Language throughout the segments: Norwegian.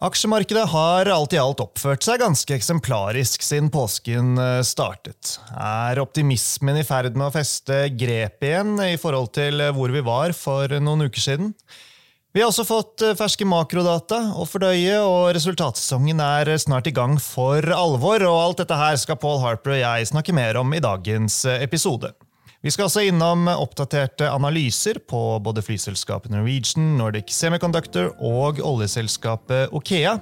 Aksjemarkedet har alt i alt oppført seg ganske eksemplarisk siden påsken eh, startet. Er optimismen i ferd med å feste grep igjen i forhold til eh, hvor vi var for noen uker siden? Vi har også fått eh, ferske makrodata å fordøye, og resultatsesongen er snart i gang for alvor. og Alt dette her skal Paul Harper og jeg snakke mer om i dagens episode. Vi skal også innom oppdaterte analyser på både flyselskapet Norwegian, Nordic Semiconductor og oljeselskapet Okea.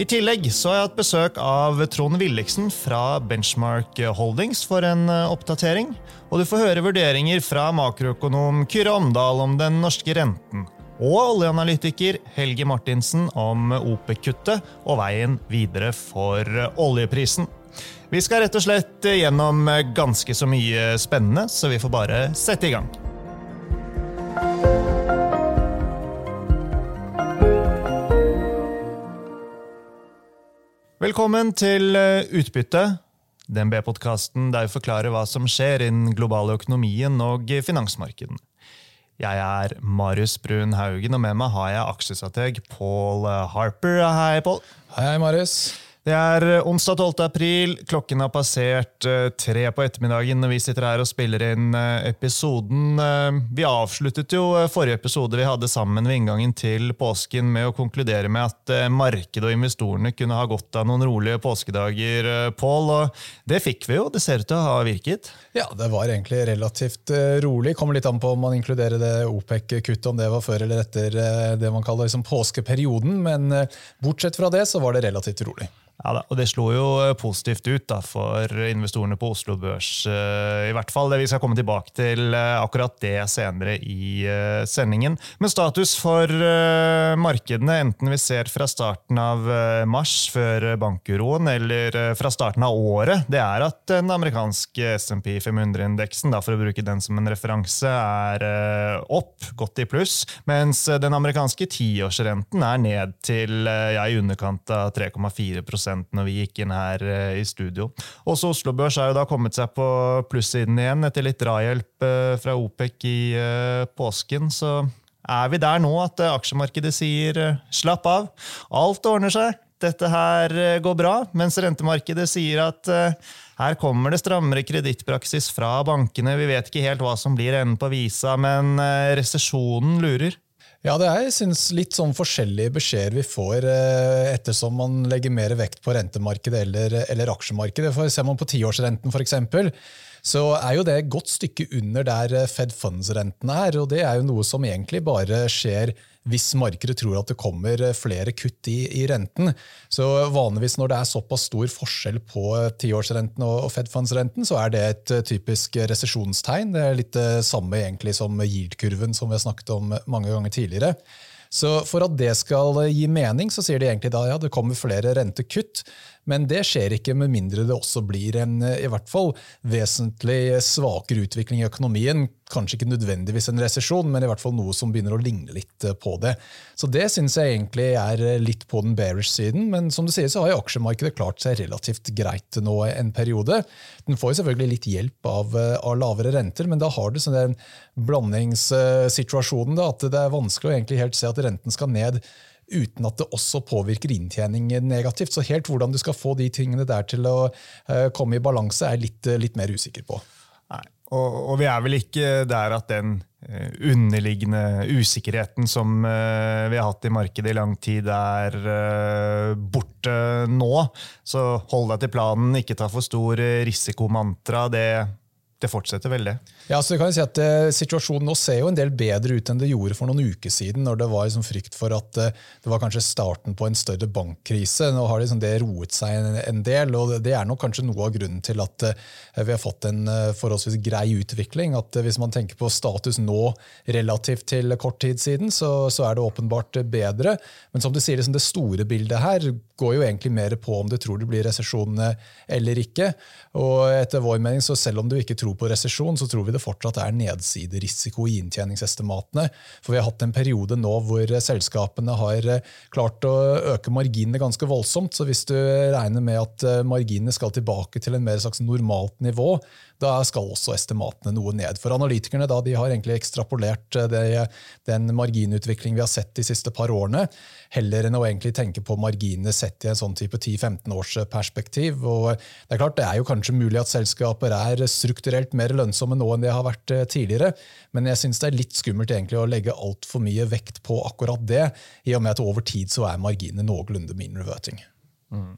I tillegg så har jeg hatt besøk av Trond Williksen fra Benchmark Holdings for en oppdatering. Og du får høre vurderinger fra makroøkonom Kyrre Omdal om den norske renten. Og oljeanalytiker Helge Martinsen om OPEC-kuttet og veien videre for oljeprisen. Vi skal rett og slett gjennom ganske så mye spennende, så vi får bare sette i gang. Velkommen til Utbytte, DNB-podkasten der vi forklarer hva som skjer innen globale økonomien og finansmarkedene. Jeg er Marius Brun Haugen, og med meg har jeg aksjestrateg Paul Harper. Hei, Paul. Hei, Marius. Det er eh, onsdag 12. april. Klokken har passert eh, tre på ettermiddagen når vi sitter her og spiller inn eh, episoden. Vi avsluttet jo forrige episode vi hadde sammen ved inngangen til påsken med å konkludere med at markedet og investorene kunne ha godt av noen rolige påskedager, Pål. Og det fikk vi jo. Det ser ut til å ha virket. Ja, det var egentlig relativt rolig. Kommer litt an på om man inkluderer det OPEC-kuttet, om det var før eller etter det man kaller liksom påskeperioden. Men bortsett fra det så var det relativt rolig. Ja, da, og Det slo jo eh, positivt ut da, for investorene på Oslo Børs. Eh, I hvert fall. Vi skal komme tilbake til eh, akkurat det senere i sendingen. Men status for markedene, enten vi ser fra starten av mars, før bankuroen, eller fra starten av året, det er at den amerikanske SMP 500-indeksen, for å bruke den som en referanse, er opp, godt i pluss, mens den amerikanske tiårsrenten er ned til ja, i underkant av 3,4 når vi gikk inn her eh, i studio. Også Oslo Børs har jo da kommet seg på plussiden igjen etter litt drahjelp eh, fra OPEC i eh, påsken. så er vi der nå at aksjemarkedet sier 'slapp av', alt ordner seg, dette her går bra, mens rentemarkedet sier at her kommer det strammere kredittpraksis fra bankene, vi vet ikke helt hva som blir enden på visa, men resesjonen lurer. Ja, det er synes, litt sånn forskjellige beskjeder vi får eh, ettersom man legger mer vekt på rentemarkedet eller, eller aksjemarkedet. For Ser man på tiårsrenten f.eks., så er jo det et godt stykke under der Fed Funds-renten er. og Det er jo noe som egentlig bare skjer hvis markedet tror at det kommer eh, flere kutt i, i, renten. Så vanligvis når det er såpass stor forskjell på eh, tiårsrenten og, og Fed Funds-renten, så er det et eh, typisk resesjonstegn. Det er litt det samme egentlig som yield-kurven som vi har snakket om mange ganger tidligere. Så For at det skal gi mening, så sier de egentlig da ja, det kommer flere rentekutt. Men det skjer ikke med mindre det også blir en i hvert fall vesentlig svakere utvikling i økonomien. Kanskje ikke nødvendigvis en resesjon, men i hvert fall noe som begynner å ligne litt eh, på det. Så Det syns jeg egentlig er eh, litt på den bearish-siden, men som du sier så har jo aksjemarkedet klart seg relativt greit nå en periode. Den får jo selvfølgelig litt hjelp av, eh, av lavere renter, men da har du sånn den blandingssituasjonen at det er vanskelig å egentlig helt se at renten skal ned uten at det også påvirker inntjening negativt. Så helt hvordan du skal få de tingene der til å uh, komme i balanse, er jeg litt, litt, mer usikker på. Nei, og, og, vi er vel ikke der at den uh, underliggende usikkerheten som vi har hatt i markedet i lang tid, er borte nå. Så hold deg til planen, ikke ta for stor risikomantra. Det det fortsetter vel, det. Ja, så kan si at eh, Situasjonen nå ser jo en del bedre ut enn det gjorde for noen uker siden, når det var liksom frykt for at eh, det var kanskje starten på en større bankkrise. Nå har liksom det roet seg en, en, del, og det er nok kanskje noe av grunnen til at eh, vi har fått en forholdsvis grei utvikling. at Hvis man tenker på status nå relativt til kort tid siden, så, så er det åpenbart bedre. Men som du sier, liksom det store bildet her går jo egentlig mer på om du tror det blir resesjon eller ikke. Og etter vår mening, så selv om du ikke tror tror på resesjon, så tror vi det fortsatt er nedsiderisiko i inntjeningsestimatene. For vi har hatt en periode nå hvor selskapene har klart å øke marginene ganske voldsomt. Så hvis du regner med at marginene skal tilbake til en mer slags normalt nivå, da skal også estimatene noe ned. For analytikerne da, har egentlig ekstrapolert eh, det, den marginutvikling vi har sett de siste par årene, heller enn å egentlig tenke på marginene sett i en sånn type 10-15 års perspektiv. Og det er klart, det er jo kanskje mulig at selskaper er strukturelt mer lønnsomme nå enn de har vært eh, tidligere, men jeg syns det er litt skummelt egentlig å legge altfor mye vekt på akkurat det, i og med at over tid så er marginene noenlunde mean reverting. Mm.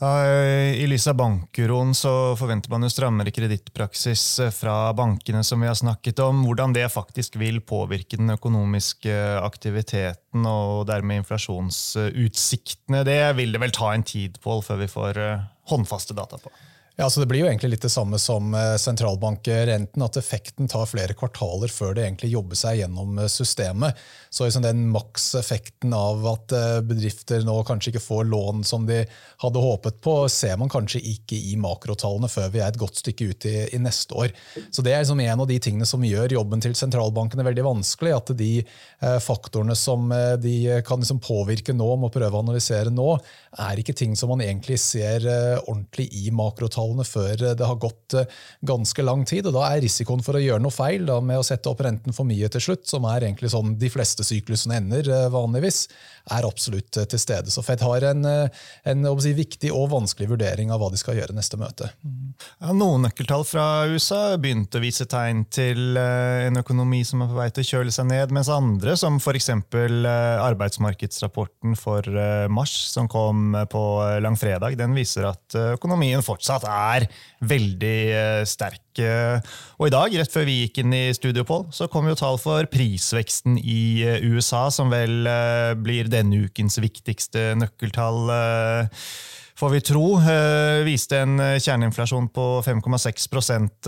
I lys av bankuroen så forventer man jo strammere kredittpraksis eh, fra bankene, som vi har snakket om. Hvordan det faktisk vil påvirke den økonomiske aktiviteten og dermed inflasjonsutsiktene, det vil det vel ta en tid på før vi får eh, håndfaste data på. Ja, så Det blir jo egentlig litt det samme som eh, sentralbankrenten, at effekten tar flere kvartaler før det egentlig jobber seg gjennom eh, systemet. Så liksom den makseffekten av at eh, bedrifter nå kanskje ikke får lån som de hadde håpet på, ser man kanskje ikke i makrotallene før vi er et godt stykke ut i, i neste år. Så Det er liksom en av de tingene som gjør jobben til sentralbankene veldig vanskelig. At de faktorene som de kan liksom påvirke nå, må prøve å analysere nå, er ikke ting som man egentlig ser ordentlig i makrotallene tallene før det har gått eh, ganske lang tid. og Da er risikoen for å gjøre noe feil da, med å sette opp renten for mye til slutt, som er egentlig sånn de fleste syklusene ender eh, vanligvis, er absolutt eh, til stede. Så Fed har en, en si, viktig og vanskelig vurdering av hva de skal gjøre neste møte. Ja, noen nøkkeltall fra USA begynte å vise tegn til en økonomi som er på vei til å kjøle seg ned, mens andre, som f.eks. arbeidsmarkedsrapporten for mars, som kom på langfredag, den viser at økonomien fortsatt er er veldig eh, sterk. Og i dag, rett før vi gikk inn i studio, Paul, så kom jo tall for prisveksten i eh, USA, som vel eh, blir denne ukens viktigste nøkkeltall får vi tro. Eh, viste en eh, kjerneinflasjon på 5,6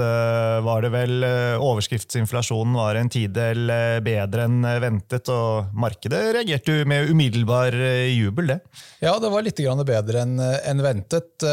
eh, var det vel. Overskriftsinflasjonen var en tidel bedre enn ventet, og markedet reagerte med umiddelbar jubel, det. Ja, det var litt bedre enn ventet.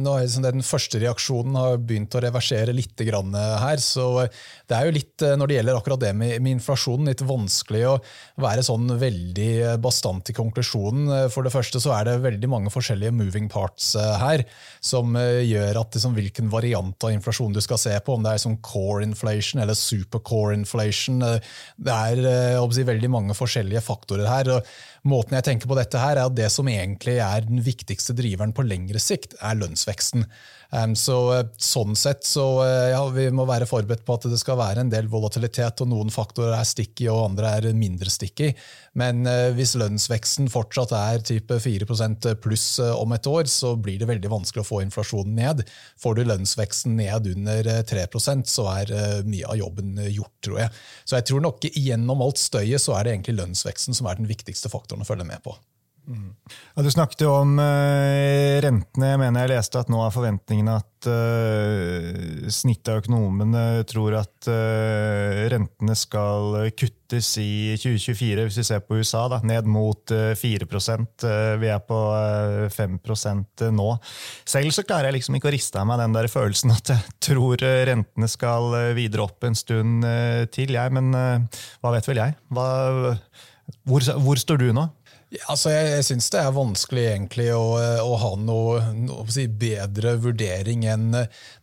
Nå er det Den første reaksjonen har begynt å reversere litt her. så det er jo litt, Når det gjelder akkurat det med inflasjonen, litt vanskelig å være sånn veldig bastant i konklusjonen. For det første så er det veldig mange forskjellige moving parts parts eh, her, som eh, gjør at liksom, hvilken variant av inflasjon du skal se på, om det er sånn core inflation eller supercore inflation, eh, det er si, veldig mange forskjellige faktorer her. og Måten jeg tenker på dette her, er at det som egentlig er den viktigste driveren på lengre sikt, er lønnsveksten. Så, eh, sånn sett så eh, ja, vi må være forberedt på at det skal være en del volatilitet, og noen faktorer er sticky og andre er mindre sticky. Men eh, hvis lønnsveksten fortsatt er type 4% pluss om et år, så blir det veldig vanskelig å få inflasjonen ned. Får du lønnsveksten ned under 3% så er mye av jobben gjort, tror jeg. Så jeg tror nok gjennom alt støyet så er det egentlig lønnsveksten som er den viktigste faktoren å følge med på. Ja, du snakket jo om uh, rentene. Jeg mener jeg leste at nå er forventningene at uh, snittet av økonomene tror at uh, rentene skal kuttes i 2024, hvis vi ser på USA, da, ned mot uh, 4% Vi er på 5 nå. Selv så klarer jeg liksom ikke å riste av meg den der følelsen at jeg tror rentene skal videre opp en stund til, jeg. Men hva vet vel jeg? Hva, hvor, hvor står du nå? Altså jeg jeg syns det er vanskelig egentlig å, å ha noe, noe si, bedre vurdering enn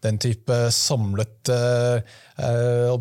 den type samlet eh,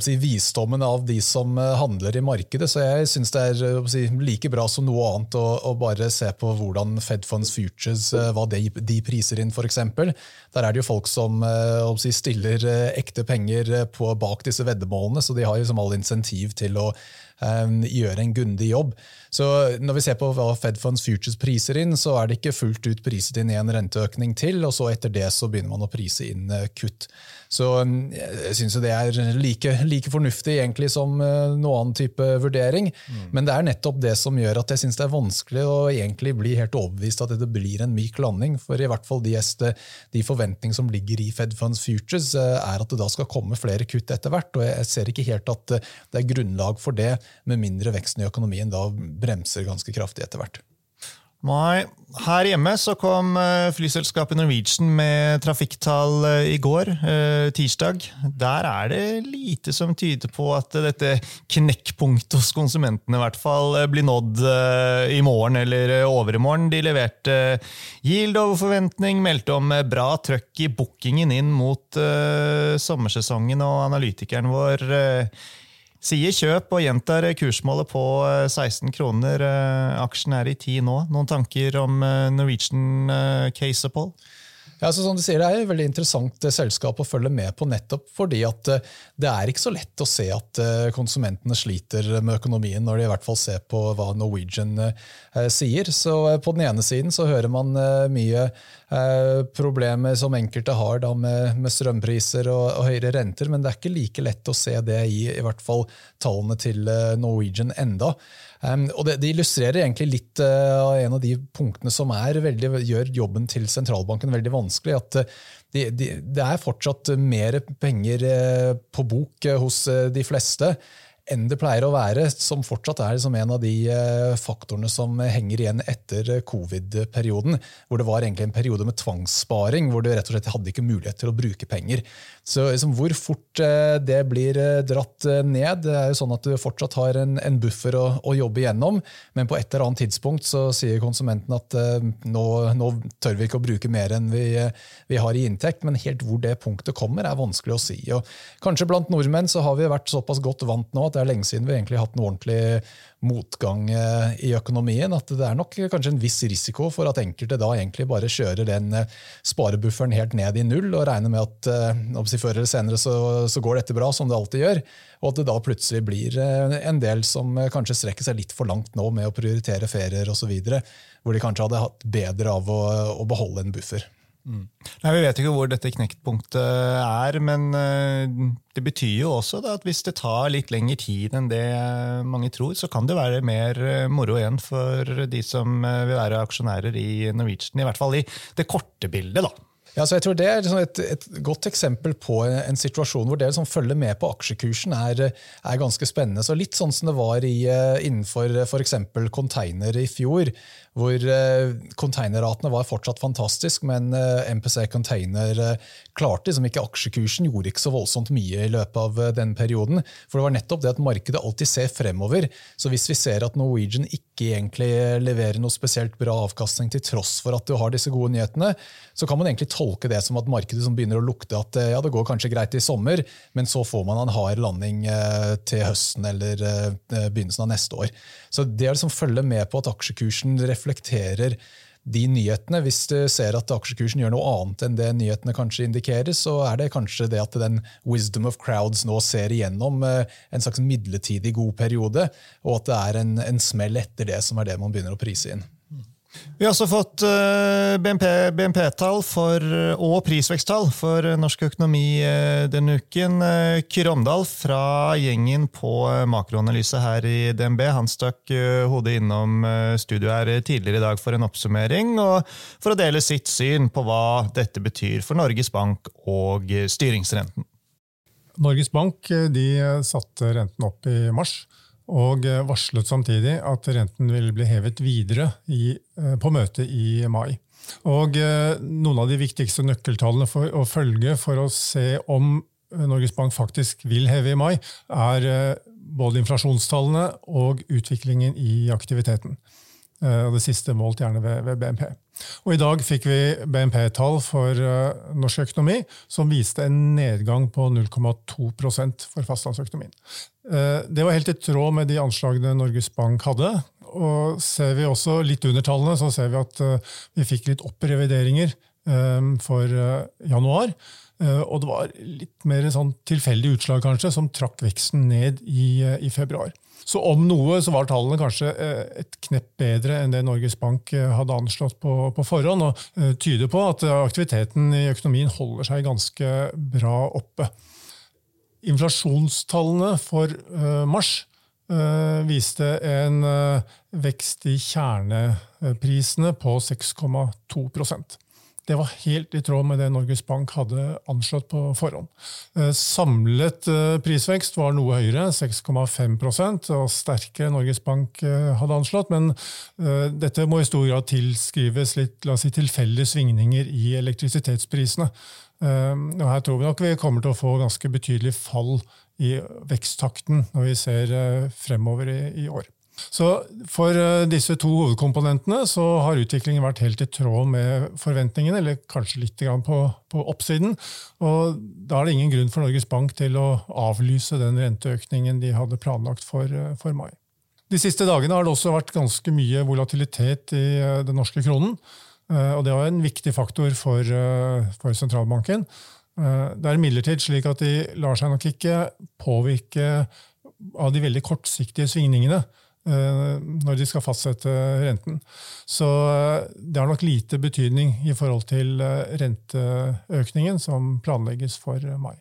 si, visdommen av de som handler i markedet. Så jeg syns det er si, like bra som noe annet å, å, bare se på hvordan Fed Funds Futures eh, hva de, de priser inn, f.eks. Der er det jo folk som eh, stiller eh, ekte penger på, bak disse veddemålene, så de har liksom all insentiv til å gjøre en grundig jobb. Så Når vi ser på hva Fed Funds Futures priser inn, så er det ikke fullt ut priset inn i en renteøkning til, og så etter det så begynner man å prise inn uh, kutt. Så um, jeg syns det er like, like, fornuftig egentlig som uh, noen annen type vurdering. Mm. Men det er nettopp det som gjør at jeg syns det er vanskelig å egentlig bli helt overbevist at dette blir en myk landing. For i hvert fall de, de forventningene som ligger i Fed Funds Futures, uh, er at det da skal komme flere kutt etter hvert. Og jeg ser ikke helt at uh, det er grunnlag for det, med mindre veksten i økonomien da bremser ganske kraftig etter hvert. Nei, her hjemme så kom eh, flyselskapet Norwegian med trafikktall eh, i går, eh, tirsdag. Der er det lite som tyder på at dette knekkpunktet hos konsumentene i hvert fall blir nådd i morgen eller overmorgen. De leverte yield over forventning, meldte om bra trøkk i bookingen inn mot sommersesongen, og analytikeren vår Sier kjøp og gjentar kursmålet på 16 eh, kroner. Eh, aksjen er i 10 nå. Noen tanker om eh, Norwegian case, Paul? Ja, så som du sier, Det er et veldig interessant eh, selskap å følge med på, nettopp fordi at eh, det er ikke så lett å se at eh, konsumentene sliter med økonomien, når de i hvert fall ser på hva Norwegian sier. Så På den ene siden så hører man mye problemer som enkelte har da med, strømpriser og, og, høyere renter, men det er ikke like lett å se det i i hvert fall tallene til Norwegian enda. Um, og det, det, illustrerer egentlig litt uh, av en av de punktene som veldig, gjør jobben til sentralbanken veldig vanskelig. at uh, de, de, Det er fortsatt mer penger uh, på bok hos de fleste enn det pleier å være, som fortsatt er liksom en av de faktorene som henger igjen etter covid-perioden. Hvor det var egentlig en periode med tvangssparing, hvor du rett og slett hadde ikke mulighet til å bruke penger. Så liksom, Hvor fort eh, det blir eh, dratt eh, ned Det er jo sånn at du fortsatt har en, en buffer å, å, jobbe igjennom, men på et eller annet tidspunkt så sier konsumenten at nå, nå, tør vi ikke å bruke mer enn vi, vi, har i inntekt. Men helt hvor det punktet kommer, er vanskelig å si. Og kanskje blant nordmenn så har vi vært såpass godt vant nå at det er lenge siden vi egentlig har hatt noe ordentlig motgang eh, i økonomien. At det er nok kanskje en viss risiko for at enkelte da egentlig bare kjører den eh, sparebufferen helt ned i null og regner med at eh, før eller senere så, så, går dette bra, som det alltid gjør. Og at det da plutselig blir en del som kanskje strekker seg litt for langt nå med å prioritere ferier osv. Hvor de kanskje hadde hatt bedre av å, å beholde en buffer. Mm. Nei, Vi vet ikke hvor dette knektpunktet er, men eh, det betyr jo også at hvis det tar litt lengre tid enn det mange tror, så kan det være mer eh, moro igjen for de som eh, vil være aksjonærer i Norwegian. I hvert fall i det korte bildet. da. Ja, så jeg tror Det er liksom et, et, godt eksempel på en situasjon hvor det som følger med på aksjekursen, er, er ganske spennende. Så Litt sånn som det var i, innenfor f.eks. container i fjor, hvor containerratene var fortsatt fantastisk, men MPC Container klarte liksom ikke aksjekursen, gjorde ikke så voldsomt mye i løpet av eh, den perioden. For det var nettopp det at markedet alltid ser fremover. Så hvis vi ser at Norwegian ikke egentlig leverer noe spesielt bra avkastning til tross for at du har disse gode nyhetene, så kan man egentlig tolke det som at markedet som begynner å lukte at eh, ja, det går kanskje greit i sommer, men så får man en hard landing eh, til høsten eller begynnelsen av neste år. Så det å liksom følge med på at aksjekursen reflekterer de nyhetene. Hvis du ser at aksjekursen gjør noe annet enn det nyhetene kanskje indikerer, så er det kanskje det at den wisdom of crowds nå ser igjennom eh, en slags midlertidig god periode, og at det er en, en smell etter det som er det man begynner å prise inn. Vi har også fått eh, BNP-tall BNP og prisveksttall for norsk økonomi eh, denne uken. Eh, Kyrre Omdal fra gjengen på makroanalyse her i DNB han stakk hodet innom studio her tidligere i dag for en oppsummering og for å dele sitt syn på hva dette betyr for Norges Bank og styringsrenten. Norges Bank satte renten opp i mars og eh, varslet samtidig at renten vil bli hevet videre i, eh, på møtet i mai. Og eh, Noen av de viktigste nøkkeltallene for å følge for å se om Norges Bank faktisk vil heve i mai, er både inflasjonstallene og utviklingen i aktiviteten. Det siste målt gjerne ved, BNP. Og I dag fikk vi BNP-tall for norsk økonomi som viste en nedgang på 0,2% for fastlandsøkonomien. Uh, det var helt i tråd med de anslagene Norges Bank hadde. Og Ser vi også litt under tallene, så ser vi at uh, vi fikk litt opprevideringer for januar. Og det var litt mer sånn tilfeldig utslag kanskje, som trakk veksten ned i, i februar. Så om noe så var tallene kanskje eh, et knepp bedre enn det Norges Bank eh, hadde anslått på, på forhånd, og eh, tyder på at aktiviteten i økonomien holder seg ganske bra oppe. Inflasjonstallene for mars viste en vekst i kjerneprisene på 6,2% det var helt i tråd med det Norges Bank hadde anslått på forhånd. Eh, samlet eh, prisvekst var noe høyere, 6,5% og sterkere Norges Bank eh, hadde anslått. Men dette må i stor grad tilskrives litt si, tilfeldige svingninger i elektrisitetsprisene. Og her tror vi nok vi kommer til å få ganske betydelig fall i veksttakten når vi ser fremover i, år. Så For eh, disse to hovedkomponentene så har utviklingen vært helt i tråd med forventningene, eller kanskje litt på, på, oppsiden. Og Da er det ingen grunn for Norges Bank til å avlyse den renteøkningen de hadde planlagt for, eh, for mai. De siste dagene har det også vært ganske mye volatilitet i eh, den norske kronen. Og det var en viktig faktor for, for sentralbanken. Det er imidlertid slik at de lar seg nok ikke påvirke av de veldig kortsiktige svingningene. Eh, når de skal fastsette renten. Så eh, det har nok lite betydning i forhold til eh, renteøkningen som planlegges for mai.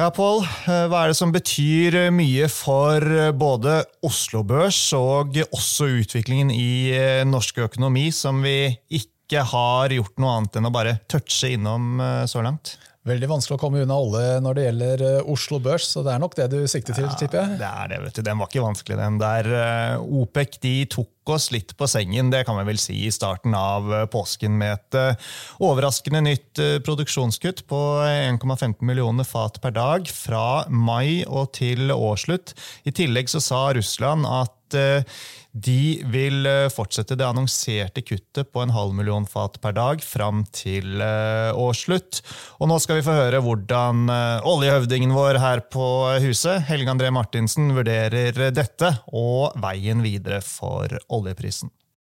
Ja, Pål. Hva er det som betyr mye for både Oslo Børs og også utviklingen i norsk økonomi, som vi ikke har gjort noe annet enn å bare touche innom så langt? Veldig vanskelig å komme unna alle når det gjelder eh, Oslo Børs, så det er nok det du sikter til, ja, tipper jeg? Det er det, vet du. Den var ikke vanskelig, den. Der uh, OPEC de tok oss litt på sengen, det kan vi vel si, i starten av påsken med et overraskende nytt produksjonskutt på 1,15 millioner fat per dag fra mai og til årsslutt. I tillegg så sa Russland at de vil eh, fortsette det annonserte kuttet på en halv million fat per dag fram til eh, årsslutt. Og nå skal vi få høre hvordan eh, oljehøvdingen vår her på huset, Helge André Martinsen, vurderer dette og veien videre for oljeprisen.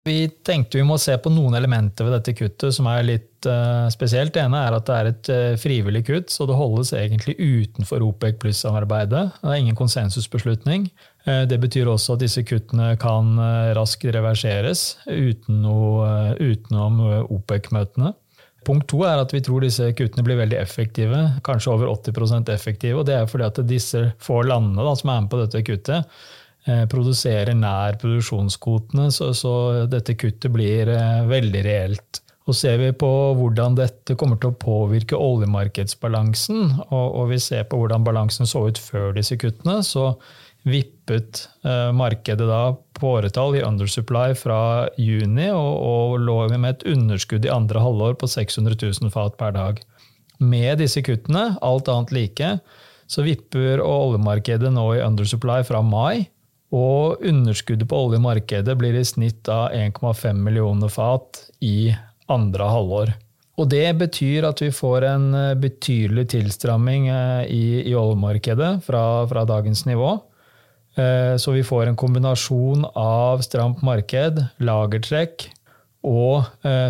Vi tenkte vi må se på noen elementer ved dette kuttet som er litt spesielt. Det ene er at det er et frivillig kutt, så det holdes egentlig utenfor OPEC pluss-samarbeidet. Det er ingen konsensusbeslutning. Uh, det betyr også at disse kuttene kan raskt reverseres uten noe, utenom OPEC-møtene. Punkt to er at vi tror disse kuttene blir veldig effektive, kanskje over 80 effektive. og Det er fordi at disse få landene da, som er med på dette kuttet, Eh, produserer nær produksjonskvotene, så, så, dette kuttet blir eh, veldig reelt. Og Ser vi på hvordan dette kommer til å påvirke oljemarkedsbalansen, og, og vi ser på hvordan balansen så ut før disse kuttene, så vippet eh, markedet da på åretall i undersupply fra juni, og, og lå med et underskudd i andre halvår på 600 000 fat per dag. Med disse kuttene, alt annet like, så vipper oljemarkedet nå i undersupply fra mai og underskuddet på oljemarkedet blir i snitt av 1,5 millioner fat i andre halvår. Og det betyr at vi får en eh, betydelig tilstramming eh, i, i oljemarkedet fra, fra, dagens nivå. Eh, så vi får en kombinasjon av stramt marked, lagertrekk og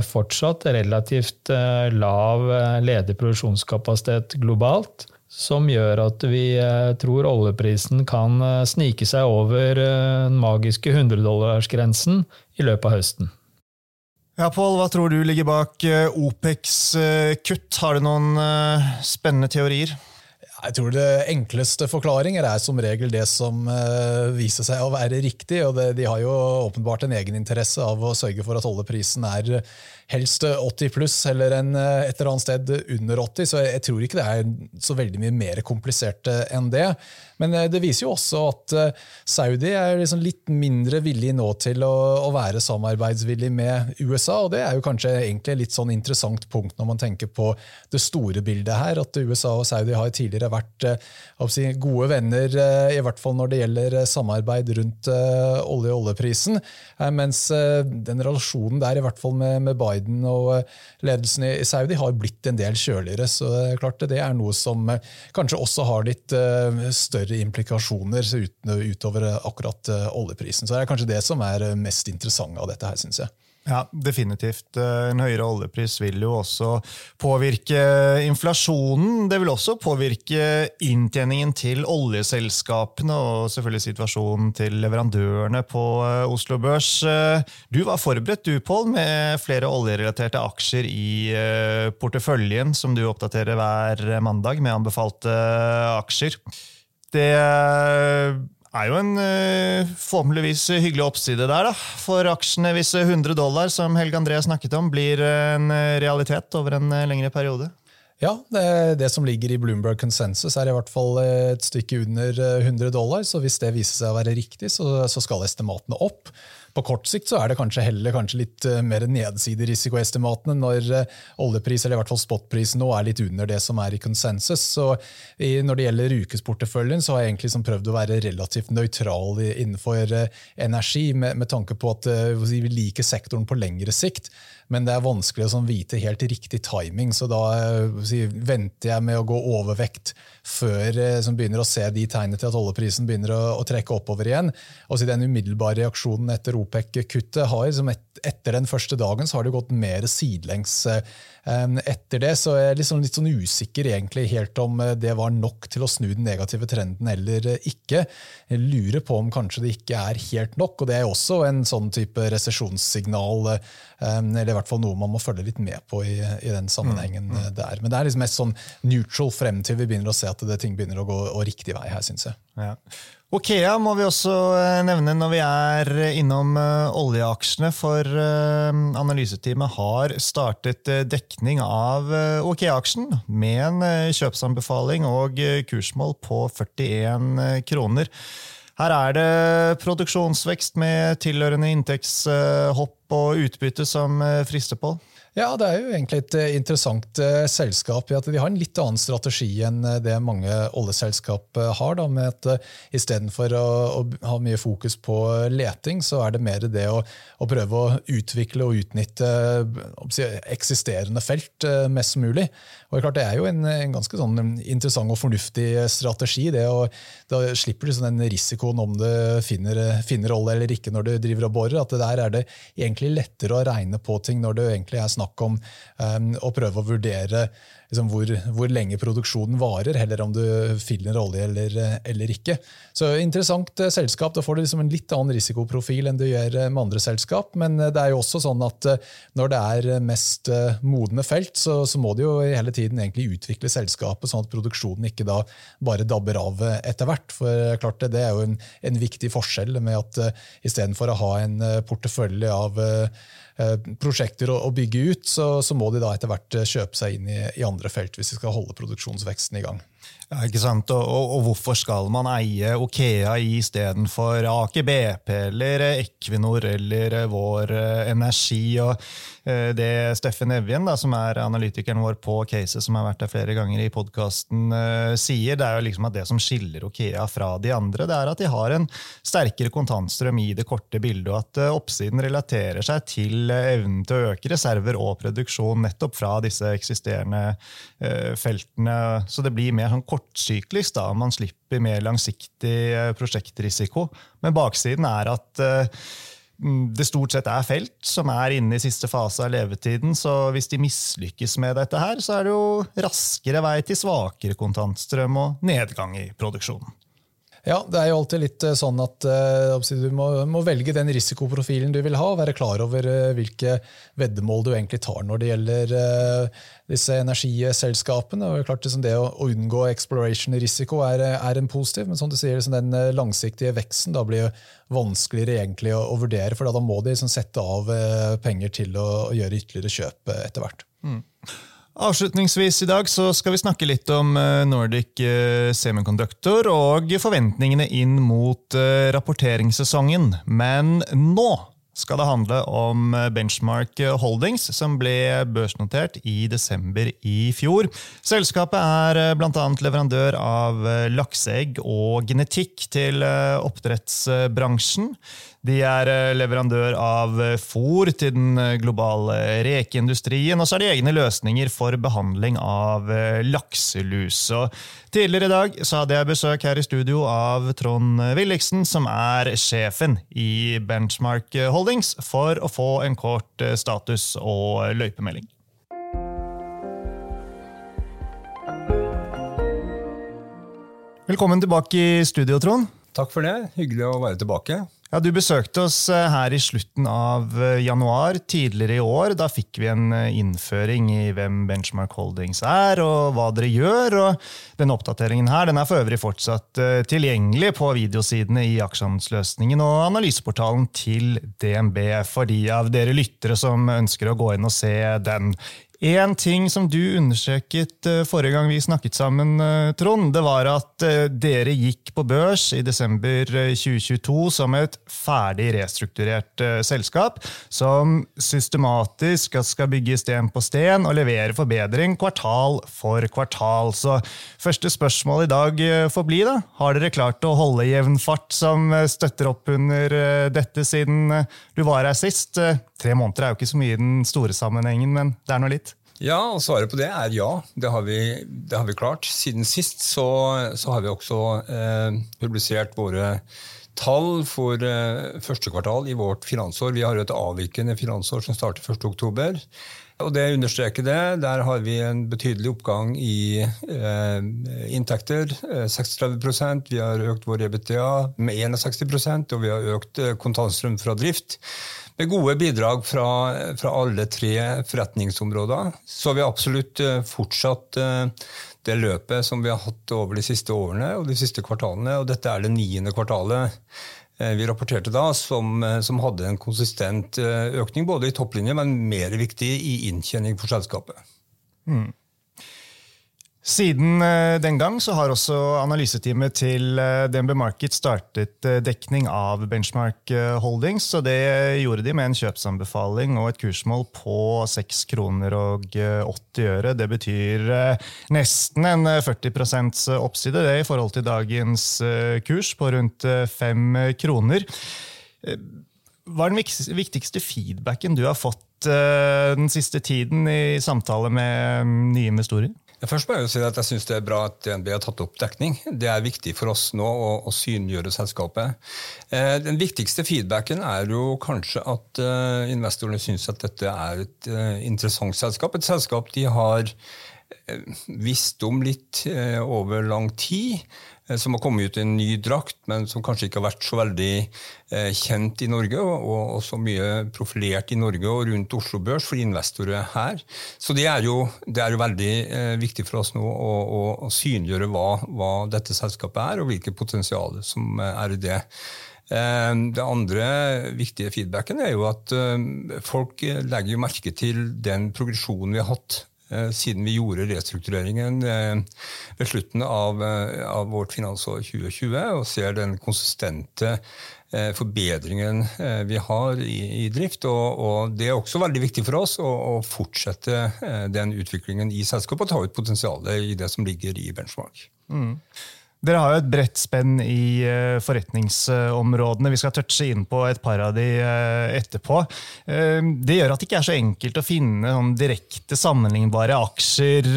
fortsatt relativt lav ledig produksjonskapasitet globalt som gjør at vi eh, tror oljeprisen kan eh, snike seg over eh, den magiske 100-dollarsgrensen i løpet av høsten. Ja, Pål, hva tror du ligger bak OPECs kutt? Har du noen spennende teorier? Jeg tror det enkleste forklaringer er som regel det som viser seg å være riktig. og De har jo åpenbart en egeninteresse av å sørge for at oljeprisen er helst 80 pluss eller en, eh, et eller annet sted under 80. Så jeg tror ikke det er så veldig mye mer komplisert eh, enn det. Men eh, det viser jo også at Saudi er liksom litt mindre villig nå til å, å, være samarbeidsvillig med USA. og Det er jo kanskje egentlig litt sånn interessant punkt når man tenker på det store bildet her. At USA og Saudi har tidligere vært si, gode venner, i hvert fall når det gjelder samarbeid rundt olje- og oljeprisen. Mens den relasjonen der, i hvert fall med, med Biden Biden og eh, ledelsen i Saudi har blitt en del kjøligere. Så klart det er noe som eh, kanskje også har litt eh, større implikasjoner utover akkurat oljeprisen. Så det er kanskje det som er mest interessant av dette her, syns jeg. Ja, definitivt. Eh, en høyere oljepris vil jo også påvirke inflasjonen. Det vil også påvirke inntjeningen til oljeselskapene og selvfølgelig situasjonen til leverandørene på eh, Oslo Børs. Eh, du var forberedt du, Pål, med flere oljerelaterte aksjer i porteføljen som du oppdaterer hver mandag med anbefalte aksjer. Det er jo en uh, formeligvis hyggelig oppside der da, for aksjene hvis 100 dollar, som Helge André snakket om, blir en realitet over en lengre periode. Ja, det, det, som ligger i Bloomberg Consensus er i hvert fall et stykke under 100 dollar. Så hvis det viser seg å være riktig, så, så skal estimatene opp. På kort sikt så er det kanskje heller kanskje litt eh, mer nedsiderisikoestimatene når eh, oljepris, eller i hvert fall spotprisen nå er litt under det som er i konsensus. Så Når det gjelder ukesporteføljen, så har jeg egentlig liksom prøvd å være relativt nøytral innenfor eh, energi, med, med tanke på at vi liker sektoren på lengre sikt. Men det er vanskelig å sånn, vite helt riktig timing, så da si, venter jeg med å gå overvekt før jeg begynner å se de tegnene til at oljeprisen begynner å, å trekke oppover igjen. Og så Den umiddelbare reaksjonen etter OPEC-kuttet har et, etter den første dagen så har det gått mer sidelengs um, etter det. Så jeg er liksom litt sånn usikker egentlig helt om eh, det var nok til å snu den negative trenden eller eh, ikke. Jeg lurer på om kanskje det ikke er helt nok, og det er også en sånn type resesjonssignal. Um, eller i hvert fall noe man må følge litt med på i, i den sammenhengen mm, mm. der. Men det er liksom mest sånn neutral frem til vi begynner å se at det, ting begynner å gå riktig vei her, syns jeg. Ja. Okea må vi også eh, nevne når vi er innom eh, oljeaksjene, for eh, analyseteamet har startet dekning av Okea-aksjen med en kjøpsanbefaling og kursmål på 41 kroner. Her er det produksjonsvekst med tilhørende inntektshopp og utbytte som frister på. Ja, det er jo egentlig et eh, interessant uh, selskap i at de har en litt annen strategi enn eh, det mange oljeselskap har. Da, med at Istedenfor å, å ha mye fokus på leting, så er det mer det å, å prøve å utvikle og utnytte eksisterende felt mest mulig. Og det, er klart, det er jo en, en ganske sånn interessant og fornuftig strategi. det og, Da slipper du sånn den risikoen om du finner, finner olje eller ikke når du driver og borer. at Der er det egentlig lettere å regne på ting når det egentlig er snakk snakk om um, å prøve å vurdere liksom, hvor, hvor, lenge produksjonen varer, heller om du finner olje eller, eller, ikke. Så Interessant eh, selskap. Da får du liksom en litt annen risikoprofil enn du gjør eh, med andre selskap. Men eh, det er jo også sånn at når det er mest modne felt, så, så må du jo hele tiden egentlig utvikle selskapet, sånn at produksjonen ikke da bare dabber av etter hvert. For klart det, det er jo en, en viktig forskjell med at uh, istedenfor å ha en portefølje av uh, prosjekter å, bygge ut, så, så, må de da etter hvert eh, kjøpe seg inn i, i andre felt hvis de skal holde produksjonsveksten i gang. Ja, ikke sant? Og, og, og, hvorfor skal man eie Okea istedenfor Aker BP eller Equinor eller Vår Energi? og eh, Det Steffen Evjen, da, som er analytikeren vår på caset, som har vært der flere ganger i podkasten, uh, sier, det er jo liksom at det som skiller Okea fra de andre, det er at de har en sterkere kontantstrøm i det korte bildet, og at oppsiden relaterer seg til evnen til å øke reserver og produksjon nettopp fra disse eksisterende feltene. Så det blir mer sånn kort kortsyklisk. da, Man slipper mer langsiktig eh, prosjektrisiko. Men baksiden er at eh, det stort sett er felt som er inne i siste fase av levetiden. Så hvis de mislykkes med dette, her, så er det jo raskere vei til svakere kontantstrøm og nedgang i produksjonen. Ja, det er jo alltid litt eh, sånn at du må, må, velge den risikoprofilen du vil ha, og være klar over hvilke veddemål du egentlig tar når det gjelder disse energiselskapene. Og klart liksom Det å, unngå exploration-risiko er, er, en positiv, men som du sier, liksom den langsiktige veksten da blir vanskeligere egentlig å, å vurdere, for da må de liksom sette av penger til å, å, gjøre ytterligere kjøp etter hvert. Mm. Avslutningsvis i dag så skal vi snakke litt om eh, Nordic eh, Semiconductor og forventningene inn mot eh, rapporteringssesongen. Men nå skal det handle om Benchmark Holdings, som ble børsnotert i desember i fjor. Selskapet er bl.a. leverandør av lakseegg og genetikk til oppdrettsbransjen. De er eh, leverandør av eh, fôr til den eh, globale rekeindustrien, og så har de egne løsninger for behandling av lakselus. Og tidligere i dag hadde jeg besøk her i studio av Trond Williksen, som er sjefen i Benchmark Holdings, for å få en kort status og løypemelding. Velkommen tilbake i studio, Trond. Takk for det. Hyggelig å være tilbake. Ja, Du besøkte oss eh, her i slutten av eh, januar tidligere i år. Da fikk vi en eh, innføring i hvem Benchmark Holdings er, og hva dere gjør. og Denne oppdateringen her, den er for øvrig fortsatt tilgjengelig på videosidene i Aksjehandelsløsningen og analyseportalen til DNB for de av dere lyttere som ønsker å gå inn og se den. En ting som du understreket eh, forrige gang vi snakket sammen, eh, Trond, det var at eh, dere gikk på børs i desember 2022 som et ferdig restrukturert selskap, som systematisk skal bygge sten på sten og levere forbedring kvartal for kvartal. Så første spørsmål i dag får bli, da. Har dere klart å holde jevn fart som støtter opp under dette siden du var her sist? Tre måneder er jo ikke så mye i den store sammenhengen, men det er nå litt. Ja, og svaret på det er ja. Det har vi, det har vi klart. Siden sist så, så har vi også eh, publisert våre tall for eh, første kvartal i vårt finansår. Vi har et avvikende finansår som starter 1.10. Og det understreker det. Der har vi en betydelig oppgang i eh, inntekter. 36 eh, Vi har økt vår EBTA med 61% og vi har økt eh, kontantstrøm fra drift med gode bidrag fra, fra, alle tre forretningsområder. Så vi har absolutt eh, fortsatt eh, det løpet som vi har hatt over de siste årene og de siste kvartalene. Og dette er det niende kvartalet eh, vi rapporterte da, som, som hadde en konsistent økning både i topplinje, men mer viktig i inntjening for selskapet. Mm. Siden eh, den gang så har også analyseteamet til eh, DNB Market startet eh, dekning av Benchmark Holdings. og Det gjorde de med en kjøpsanbefaling og et kursmål på 6 kroner og 80 øre. Det betyr nesten en 40 oppside det i forhold til dagens kurs på rundt 5 kroner. Hva er den viktigste feedbacken du har fått den siste tiden i samtale med mm, nye investorer? Først må Jeg jo si at jeg synes det er bra at DNB har tatt opp dekning. Det er viktig for oss nå å, å synliggjøre selskapet. Eh, den viktigste feedbacken er jo kanskje at eh, investorene syns at dette er et eh, interessant selskap. Et selskap de har eh, visst om litt eh, over lang tid. Eh, som har kommet ut i en ny drakt, men som kanskje ikke har vært så veldig eh, kjent i Norge, og, så mye profilert i Norge og rundt Oslo Børs for investorer her. Så det er jo, det er jo veldig eh, viktig for oss nå å, å, å synliggjøre hva, hva, dette selskapet er, og hvilket potensial som er i det. Det andre viktige feedbacken er jo at folk legger merke til den progresjonen vi har hatt siden vi gjorde restruktureringen eh, ved slutten av, eh, av vårt finansår 2020, og ser den konsistente forbedringen vi har i, i drift. Og, og, Det er også veldig viktig for oss å, å fortsette den utviklingen i selskapet og ta ut potensialet i det som ligger i benchmark. Mm. Dere har jo et bredt spenn i eh, forretningsområdene. Vi skal touche inn på et par av de eh, etterpå. Eh, det gjør at det ikke er så enkelt å finne sånn direkte sammenlignbare aksjer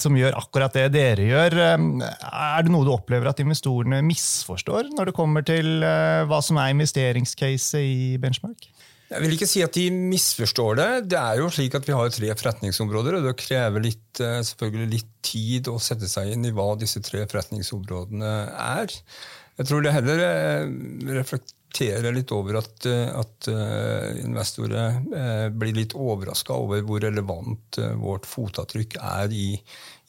som gjør akkurat det dere gjør. Er det noe du opplever at investorene misforstår når det kommer til hva som er investeringscase i benchmark? Jeg vil ikke si at de misforstår det. Det er jo slik at Vi har tre forretningsområder, og det krever litt, eh, selvfølgelig litt tid å sette seg inn i hva disse tre forretningsområdene er. Jeg tror det heller eh, reflekterer litt over at, eh, at investorer blir litt overraska over hvor relevant vårt fotavtrykk er i,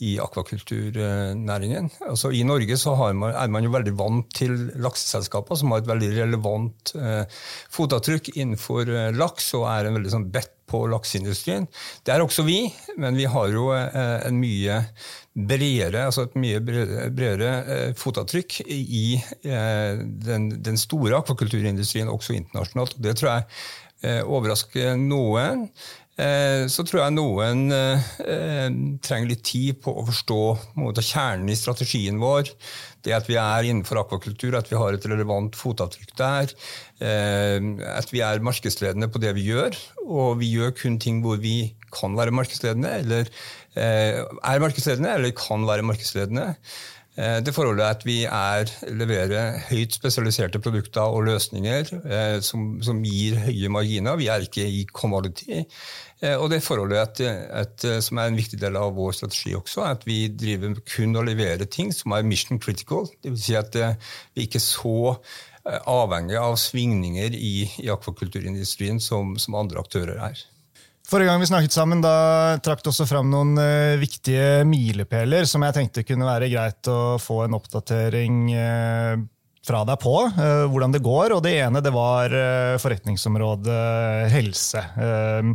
i akvakulturnæringen. Altså, I Norge man, er man jo veldig vant til lakseselskaper som har et veldig relevant eh, fotavtrykk innenfor eh, laks og er en veldig sånn bedt på lakseindustrien. Det er også vi, men vi har jo eh, en mye bredere, altså et mye bredere, bredere eh, fotavtrykk i eh, den, den, store akvakulturindustrien, også internasjonalt. Det tror jeg eh, overrasker noen. Eh, så tror jeg noen eh, trenger litt tid på å forstå måte, kjernen i strategien vår. Det at vi er innenfor akvakultur, at vi har et relevant fotavtrykk der. Eh, at vi er markedsledende på det vi gjør. Og vi gjør kun ting hvor vi kan være markedsledende, eller er markedsledende, eller kan være markedsledende. Det forholdet at vi er, leverer høyt spesialiserte produkter og løsninger som, som, gir høye marginer. Vi er ikke i commodity. Eh, og det forholdet at, at, eh, som er en viktig del av vår strategi også, at vi driver kun å levere ting som er mission critical. Dvs. Si at eh, vi ikke så avhengig av svingninger i, i akvakulturindustrien som, som andre aktører er. Forrige gang vi snakket sammen, da trakk du også fram noen uh, viktige milepæler som jeg tenkte kunne være greit å få en oppdatering uh, fra deg på uh, hvordan det går. og Det ene det var uh, forretningsområdet helse. Uh,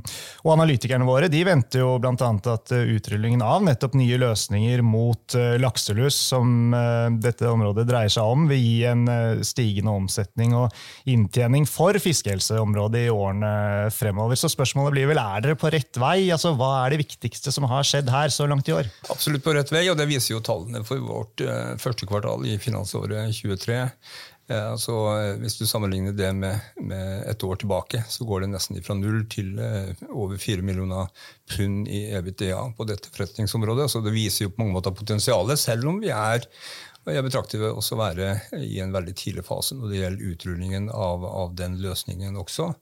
og Analytikerne våre de venter jo bl.a. at utrullingen av nettopp nye løsninger mot lakselus, som dette området dreier seg om, vil gi en stigende omsetning og inntjening for fiskehelseområdet i årene fremover. Så spørsmålet blir vel, er dere på rett vei? Altså, Hva er det viktigste som har skjedd her så langt i år? Absolutt på rett vei, og det viser jo tallene for vårt første kvartal i finansåret 23. Eh, altså, eh, hvis du sammenligner det med, med, et år tilbake, så går det nesten fra null til eh, over 4 millioner pund i EBITDA på dette forretningsområdet. Så det viser jo på mange måter potensialet, selv om vi er jeg betrakter det også være i en veldig tidlig fase når det gjelder utrullingen av, av, den løsningen også.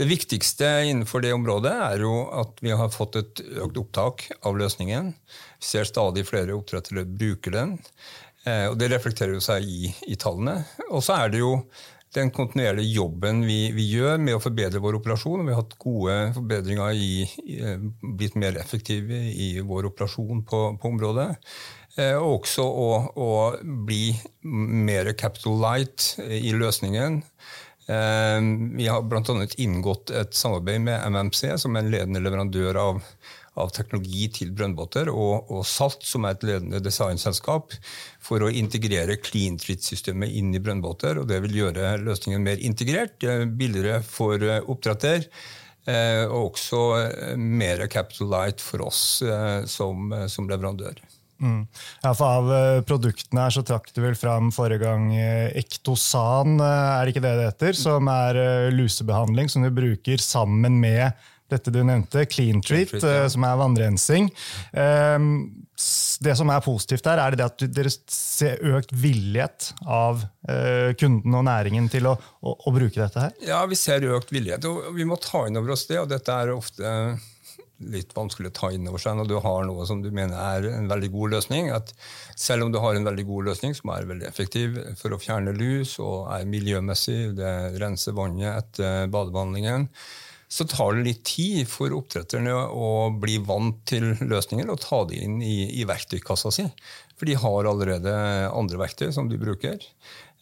Det viktigste innenfor det området er jo at vi har fått et økt opptak av løsningen. Vi ser stadig flere oppdrettere bruker den. Eh, og Det reflekterer jo seg i, i tallene. Og så er det jo den kontinuerlige jobben vi, vi, gjør med å forbedre vår operasjon. Vi har hatt gode forbedringer i, i eh, blitt mer effektive i vår operasjon på, på området. Eh, og også å, å, bli mer capital light i løsningen. Vi har bl.a. inngått et samarbeid med MMC, som er en ledende leverandør av av teknologi til brønnbåter, og, og, Salt, som er et ledende designselskap, for å integrere clean treat-systemet inn i brønnbåter. og Det vil gjøre løsningen mer integrert, eh, billigere for eh, oppdretter. Eh, og også mer capital light for oss som, som leverandør. Mm. Ja, for Av produktene her så trakk du vel fram forrige gang Ektosan, er det ikke det det heter? Som er lusebehandling som du bruker sammen med dette du nevnte, Clean Treat, Clean treat ja. Eh, som er vannrensing. Ehm, det som er positivt her, er det at dere ser økt villighet av eh, kunden og næringen til å, å, å, bruke dette her? Ja, vi ser økt villighet. og Vi må ta inn over oss det. og Dette er ofte litt vanskelig å ta inn over seg når du har noe som du mener er en veldig god løsning. at Selv om du har en veldig god løsning som er veldig effektiv for å fjerne lus og er miljømessig, det renser vannet etter badebehandlingen, så tar det litt tid for oppdretterne å bli vant til løsningen og ta det inn i, i verktøykassa si. For de har allerede andre verktøy som de bruker.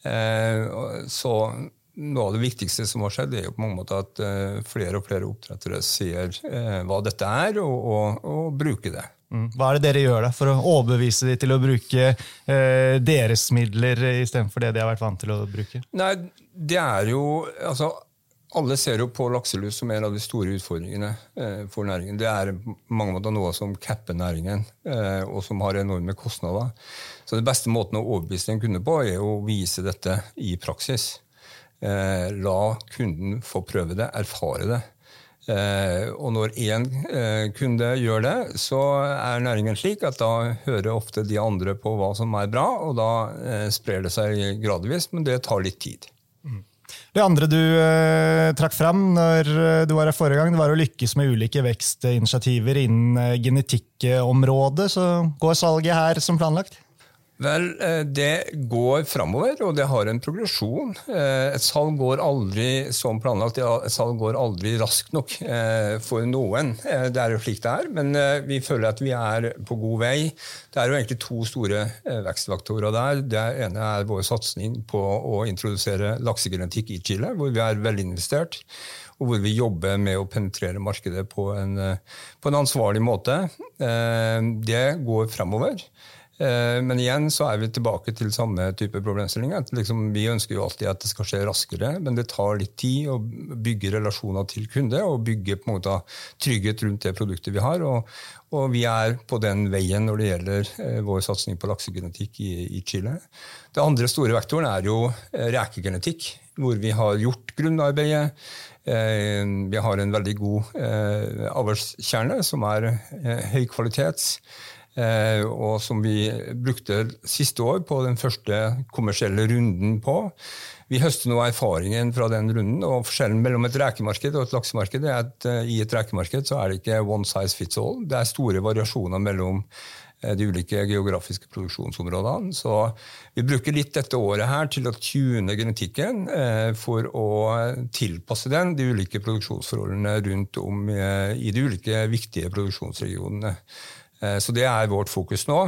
Eh, så noe av det viktigste som har skjedd, er jo på mange måter at eh, flere og flere oppdrettere ser eh, hva dette er, og, og, og bruker det. Mm. Hva er det dere gjør da, for å overbevise dem til å bruke eh, deres midler istedenfor det de har vært vant til å bruke? Nei, det er jo, altså alle ser jo på lakselus som en av de store utfordringene eh, for næringen. Det er mange måter noe som capper næringen, eh, og som har enorme kostnader. Så den beste måten å overbevise en kunde på, er å vise dette i praksis. Eh, la kunden få prøve det, erfare det. og når én kunde gjør det, så er næringen slik at da hører ofte de andre på hva som er bra, og da sprer det seg gradvis, men det tar litt tid. Mm. Det andre du eh, trakk fram når eh, du var her forrige gang, det var å lykkes med ulike vekstinitiativer innen eh, genetikkområdet. Så går salget her som planlagt? Vel, eh, det går framover, og det har en progresjon. Eh, et salg går aldri som planlagt. Et salg går aldri raskt nok eh, for noen. Det er jo slik det er, men vi føler at vi er på god vei. Det er jo egentlig to store vekstfaktorer der. Det ene er vår satsing på å introdusere laksegenetikk i Chile, hvor vi er velinvestert og hvor vi jobber med å penetrere markedet på en, på en ansvarlig måte. Det går fremover. Eh, men igjen så er vi tilbake til samme type problemstilling. Liksom, vi ønsker jo alltid at det skal skje raskere, men det tar litt tid å bygge relasjoner til kunde og bygge på en måte trygghet rundt det produktet vi har. Og, og vi er på den veien når det gjelder eh, vår satsing på laksegenetikk i, i Chile. Det andre store vektoren er jo eh, rekegenetikk, hvor vi har gjort grunnarbeidet. Vi har en veldig god avlskjerne som er høy kvalitets. Eh, og som vi brukte siste år på den første kommersielle runden på. Vi høster nå erfaringen fra den runden, og Forskjellen mellom et rekemarked og et laksemarked er at uh, i et rekemarked så er det ikke one size fits all. Det er store variasjoner mellom de ulike geografiske produksjonsområdene. Så vi bruker litt dette året her til å tune genetikken for å tilpasse den de ulike produksjonsforholdene rundt om i de ulike viktige produksjonsregionene. Så det er vårt fokus nå.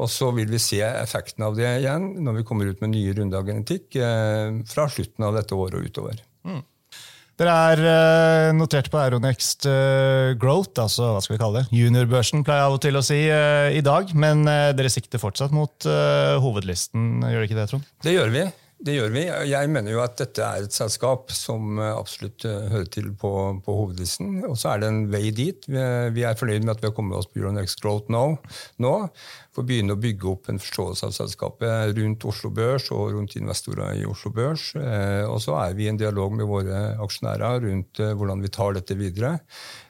Og så vil vi se effekten av det igjen når vi kommer ut med nye runder av genetikk fra slutten av dette året og utover. Mm. Dere er notert på Euronext Growth, altså hva skal vi kalle det? Juniorbørsen, pleier jeg av og til å si i dag. Men dere sikter fortsatt mot hovedlisten, gjør dere ikke det, Trond? Det gjør vi. Det gjør vi. Jeg mener jo at dette er et selskap som absolutt hører til på, på hovedlisten. Og så er det en vei dit. Vi er, fornøyd med at vi har kommet oss på Euronext Growth nå. nå for å begynne å bygge opp en forståelse av selskapet rundt Oslo Børs og rundt investorer i Oslo Børs. Eh, og så er vi i en dialog med våre aksjonærer rundt eh, hvordan vi tar dette videre.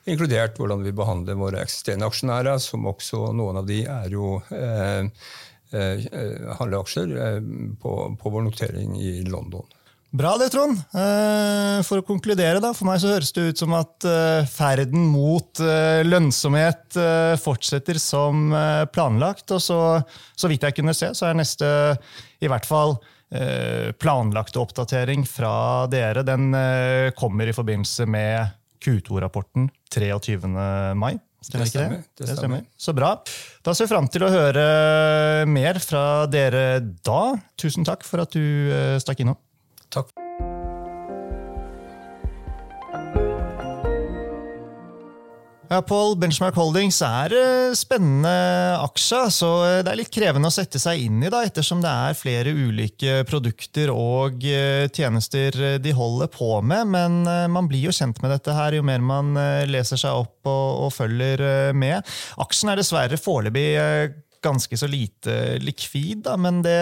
Inkludert hvordan vi behandler våre eksisterende aksjonærer, som også noen av de er jo eh, eh, handleaksjer eh, på, på vår notering i London. Bra det, Trond. Eh, for å konkludere, da. For meg så høres det ut som at ferden mot lønnsomhet fortsetter som planlagt. Og så, så vidt jeg kunne se, så er neste i hvert fall planlagte oppdatering fra dere. Den kommer i forbindelse med Q2-rapporten 23. mai. Stemmer det stemmer. Det det stemmer. Så bra. Da ser vi fram til å høre mer fra dere da. Tusen takk for at du stakk innom. Ja, Paul, Benchmark Holdings er eh, spennende aksjer, så eh, det er litt krevende å sette seg inn i, da, ettersom det er flere ulike produkter og eh, tjenester de holder på med. Men man blir jo kjent med dette her jo mer man leser seg opp og, og følger med. Aksjen er dessverre foreløpig ganske så lite likvid, da, men det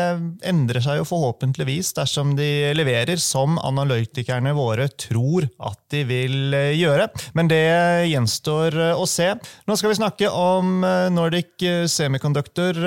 endrer seg jo forhåpentligvis dersom de leverer som analytikerne våre tror at de vil eh, gjøre. Men det gjenstår eh, å se. Nå skal vi snakke om eh, Nordic Semiconductor.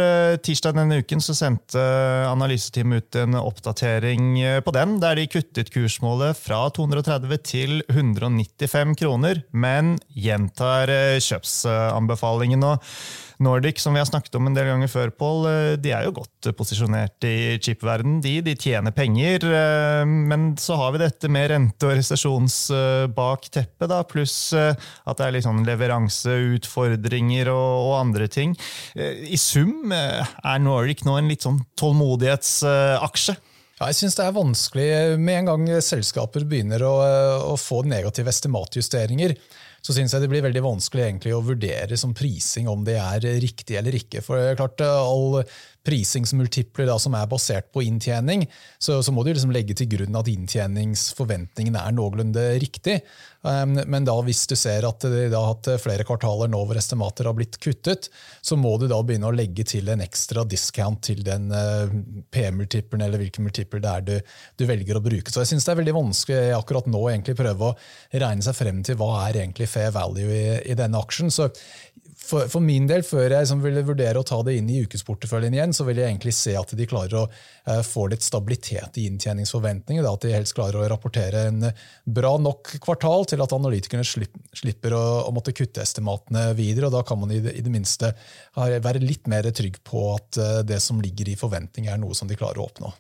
Tirsdag denne uken så sendte analyseteamet ut en oppdatering på den, der de kuttet kursmålet fra 230 til 195 kroner, men gjentar kjøpsanbefalingen. Og Nordic, som vi har snakket om en del ganger før, Paul, eh, de er jo godt posisjonert i chip-verden. De, de, tjener penger, eh, men så har vi dette med rente og resesjonsbakteppet, da, pluss eh, at det er litt sånn leveranseutfordringer og, og, andre ting. I sum er Nordic nå en litt sånn tålmodighetsaksje. Ja, jeg synes det er vanskelig med en gang selskaper begynner å, å få negative estimatjusteringer så syns jeg det blir veldig vanskelig egentlig å vurdere som prising om det er riktig eller ikke. For klart, all prisingsmultipler da, som er basert på inntjening, så, så må du liksom legge til grunn at inntjeningsforventningen er noenlunde riktig. Um, men da hvis du ser at har hatt flere kvartaler nå hvor estimater har blitt kuttet, så må du da begynne å legge til en ekstra discount til den uh, P-multiplen eller hvilken multipler det er du, du, velger å bruke. Så jeg syns det er veldig vanskelig akkurat nå egentlig prøve å regne seg frem til hva er egentlig fair value i, i denne aksjen. Så for, for, min del, før jeg liksom ville vurdere å ta det inn i ukesporteføljen igjen, så vil jeg egentlig se at de klarer å uh, få litt stabilitet i inntjeningsforventninger. At de helst klarer å rapportere en bra nok kvartal til at analytikerne slipper å, å, måtte kutte estimatene videre. og Da kan man i det, i det minste være litt mer trygg på at uh, det som ligger i forventninger, er noe som de klarer å oppnå.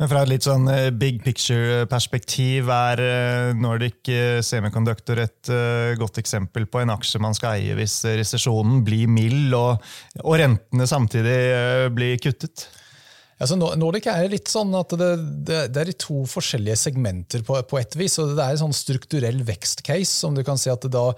Men fra et litt sånn eh, big picture-perspektiv er eh, Nordic eh, Semiconductor et godt eksempel på en aksje man skal eie hvis resesjonen blir mild og, og rentene samtidig blir kuttet? Altså, Nordic er litt sånn at det, det, det, er i to forskjellige segmenter på, på et vis. og Det er en sånn strukturell vekstcase. som du kan si at Da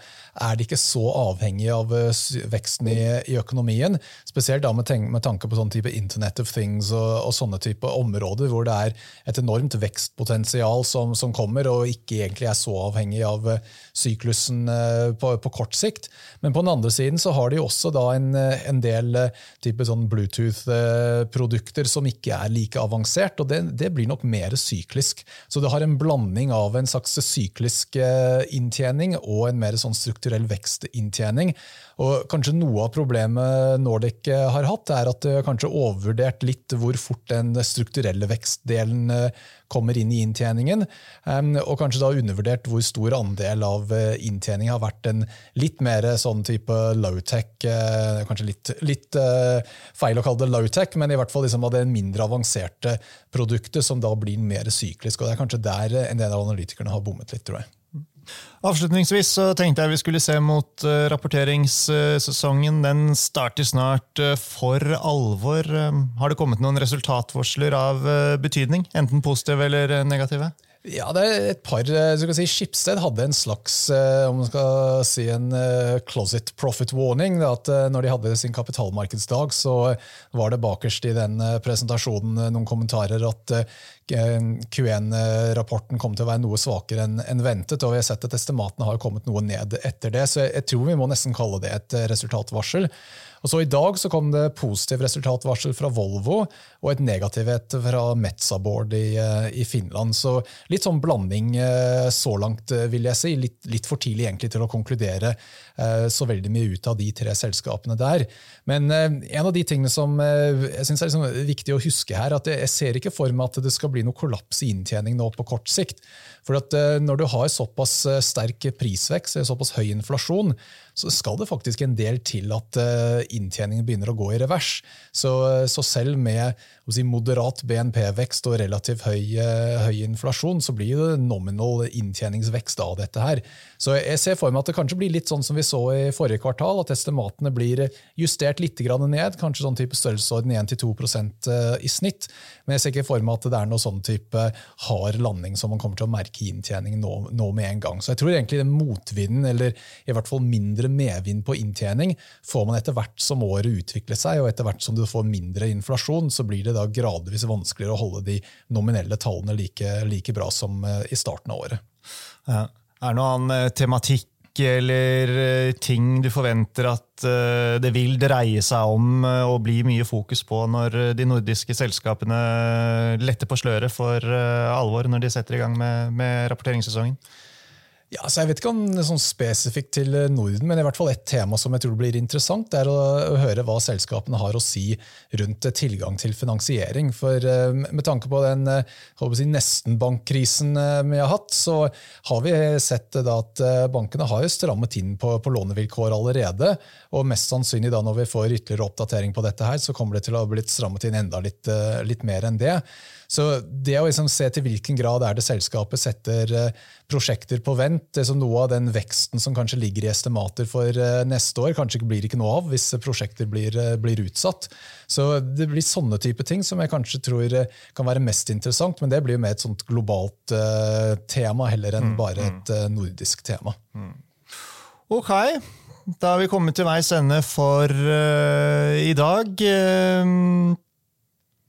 er det ikke så avhengig av eh, veksten i, i økonomien. Spesielt da med, tenk, med, tanke på sånn type Internet of Things og, og, sånne type områder hvor det er et enormt vekstpotensial som, som, kommer, og ikke egentlig er så avhengig av eh, syklusen eh, på, på, kort sikt. Men på den andre siden så har de også da en, en del type sånn Bluetooth-produkter som ikke er like avansert, og det, det, blir nok mer syklisk. Så du har en blanding av en slags syklisk eh, inntjening og en mer sånn strukturell vekstinntjening. Og kanskje Noe av problemet Nordic har hatt, er at det kanskje overvurdert litt hvor fort den strukturelle vekstdelen eh, kommer inn i inntjeningen. Og kanskje da undervurdert hvor stor andel av inntjeningen har vært en litt mer sånn type low-tech, kanskje litt, litt feil å kalle det low-tech, men i hvert fall liksom av det mindre avanserte produktet som da blir mer syklisk. og Det er kanskje der en del av analytikerne har bommet litt, tror jeg. Avslutningsvis så tenkte jeg vi skulle se mot uh, rapporteringssesongen. Den starter snart uh, for alvor. Uh, har det kommet noen resultatvarsler av betydning? Enten positive eller negative? Ja, det er et par. Si, Skipsted hadde en slags om man skal si en closet profit warning. at Når de hadde sin kapitalmarkedsdag, så var det bakerst i den presentasjonen noen kommentarer at Q1-rapporten kom til å være noe svakere enn ventet, og vi har sett at estimatene har kommet noe ned etter det. Så jeg tror vi må nesten kalle det et resultatvarsel. Og så I dag så kom det positiv resultatvarsel fra Volvo og et negativt fra Metzaboard i, eh, i, Finland. Så litt sånn blanding eh, så langt, eh, vil jeg si. Litt, litt for tidlig egentlig til å konkludere så veldig mye ut av de tre selskapene der. Men en av de tingene som jeg synes er liksom viktig å huske her, at jeg ser ikke for meg at det skal bli noe kollaps i inntjening nå på kort sikt. For at Når du har såpass sterk prisvekst, såpass høy inflasjon, så skal det faktisk en del til at inntjeningen begynner å gå i revers. Så, så selv med si, moderat BNP-vekst og relativt høy, uh, høy, inflasjon, så blir det nominal inntjeningsvekst av dette her. Så jeg ser for meg at det kanskje blir litt sånn som vi så i forrige kvartal, at estimatene blir justert litt ned, kanskje sånn type størrelsesorden 1-2 uh, i snitt. Men jeg ser ikke for meg at det er noe sånn type hard landing som man kommer til å merke i inntjening nå, nå med en gang. Så jeg tror egentlig den motvinden, eller i hvert fall mindre medvind på inntjening får man etter hvert som året utvikler seg, og etter hvert som du får mindre inflasjon, så blir det da gradvis vanskeligere å holde de nominelle tallene like, like bra som eh, i starten av året. Er det noen annen eh, tematikk eller eh, ting du forventer at det vil dreie seg om og bli mye fokus på når de nordiske selskapene letter på sløret for alvor når de setter i gang med, med rapporteringssesongen? Ja, så jeg vet ikke om det er sånn spesifikt til eh, Norden, men i hvert fall et tema som jeg tror blir interessant, det er å, høre hva selskapene har å si rundt eh, tilgang til finansiering. For uh, med tanke på den si, nesten-bankkrisen vi har hatt, så har vi sett at bankene har strammet inn på, på, lånevilkår allerede. Og mest sannsynlig da når vi får ytterligere oppdatering på dette, her, så kommer det til å ha blitt strammet inn enda litt, litt mer enn det. Så det å liksom se til hvilken grad er det selskapet setter eh, prosjekter på vent, det som noe av den veksten som kanskje ligger i estimater for eh, neste år, kanskje blir ikke noe av hvis prosjekter blir, eh, blir utsatt. Så det blir sånne type ting som jeg kanskje tror kan være mest interessant, men det blir jo mer et sånt globalt uh, tema heller enn mm, bare mm. et uh, nordisk tema. Mm. Ok, da har vi kommet til veis ende for uh, i dag. Uh,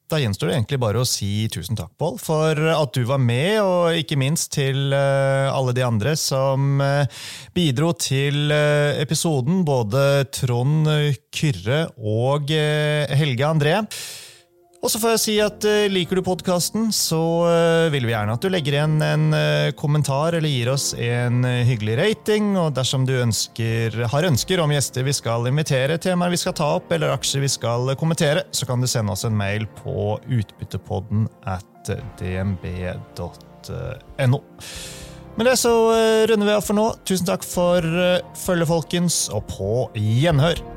da gjenstår det egentlig bare å si tusen takk, Pål, for at du var med, og ikke minst til eh, alle de andre som eh, bidro til eh, episoden. Både Trond Kyrre og Helge André. Og så får jeg si at uh, Liker du podkasten, så uh, vil vi gjerne at du legger igjen en uh, kommentar eller gir oss en hyggelig rating. Og dersom du ønsker, har ønsker om gjester vi skal invitere, temaer vi skal ta opp eller aksjer vi skal kommentere, så kan du sende oss en mail på utbyttepodden at dnb.no. Med det så runder vi av for nå. Tusen takk for følget, folkens, og på gjenhør!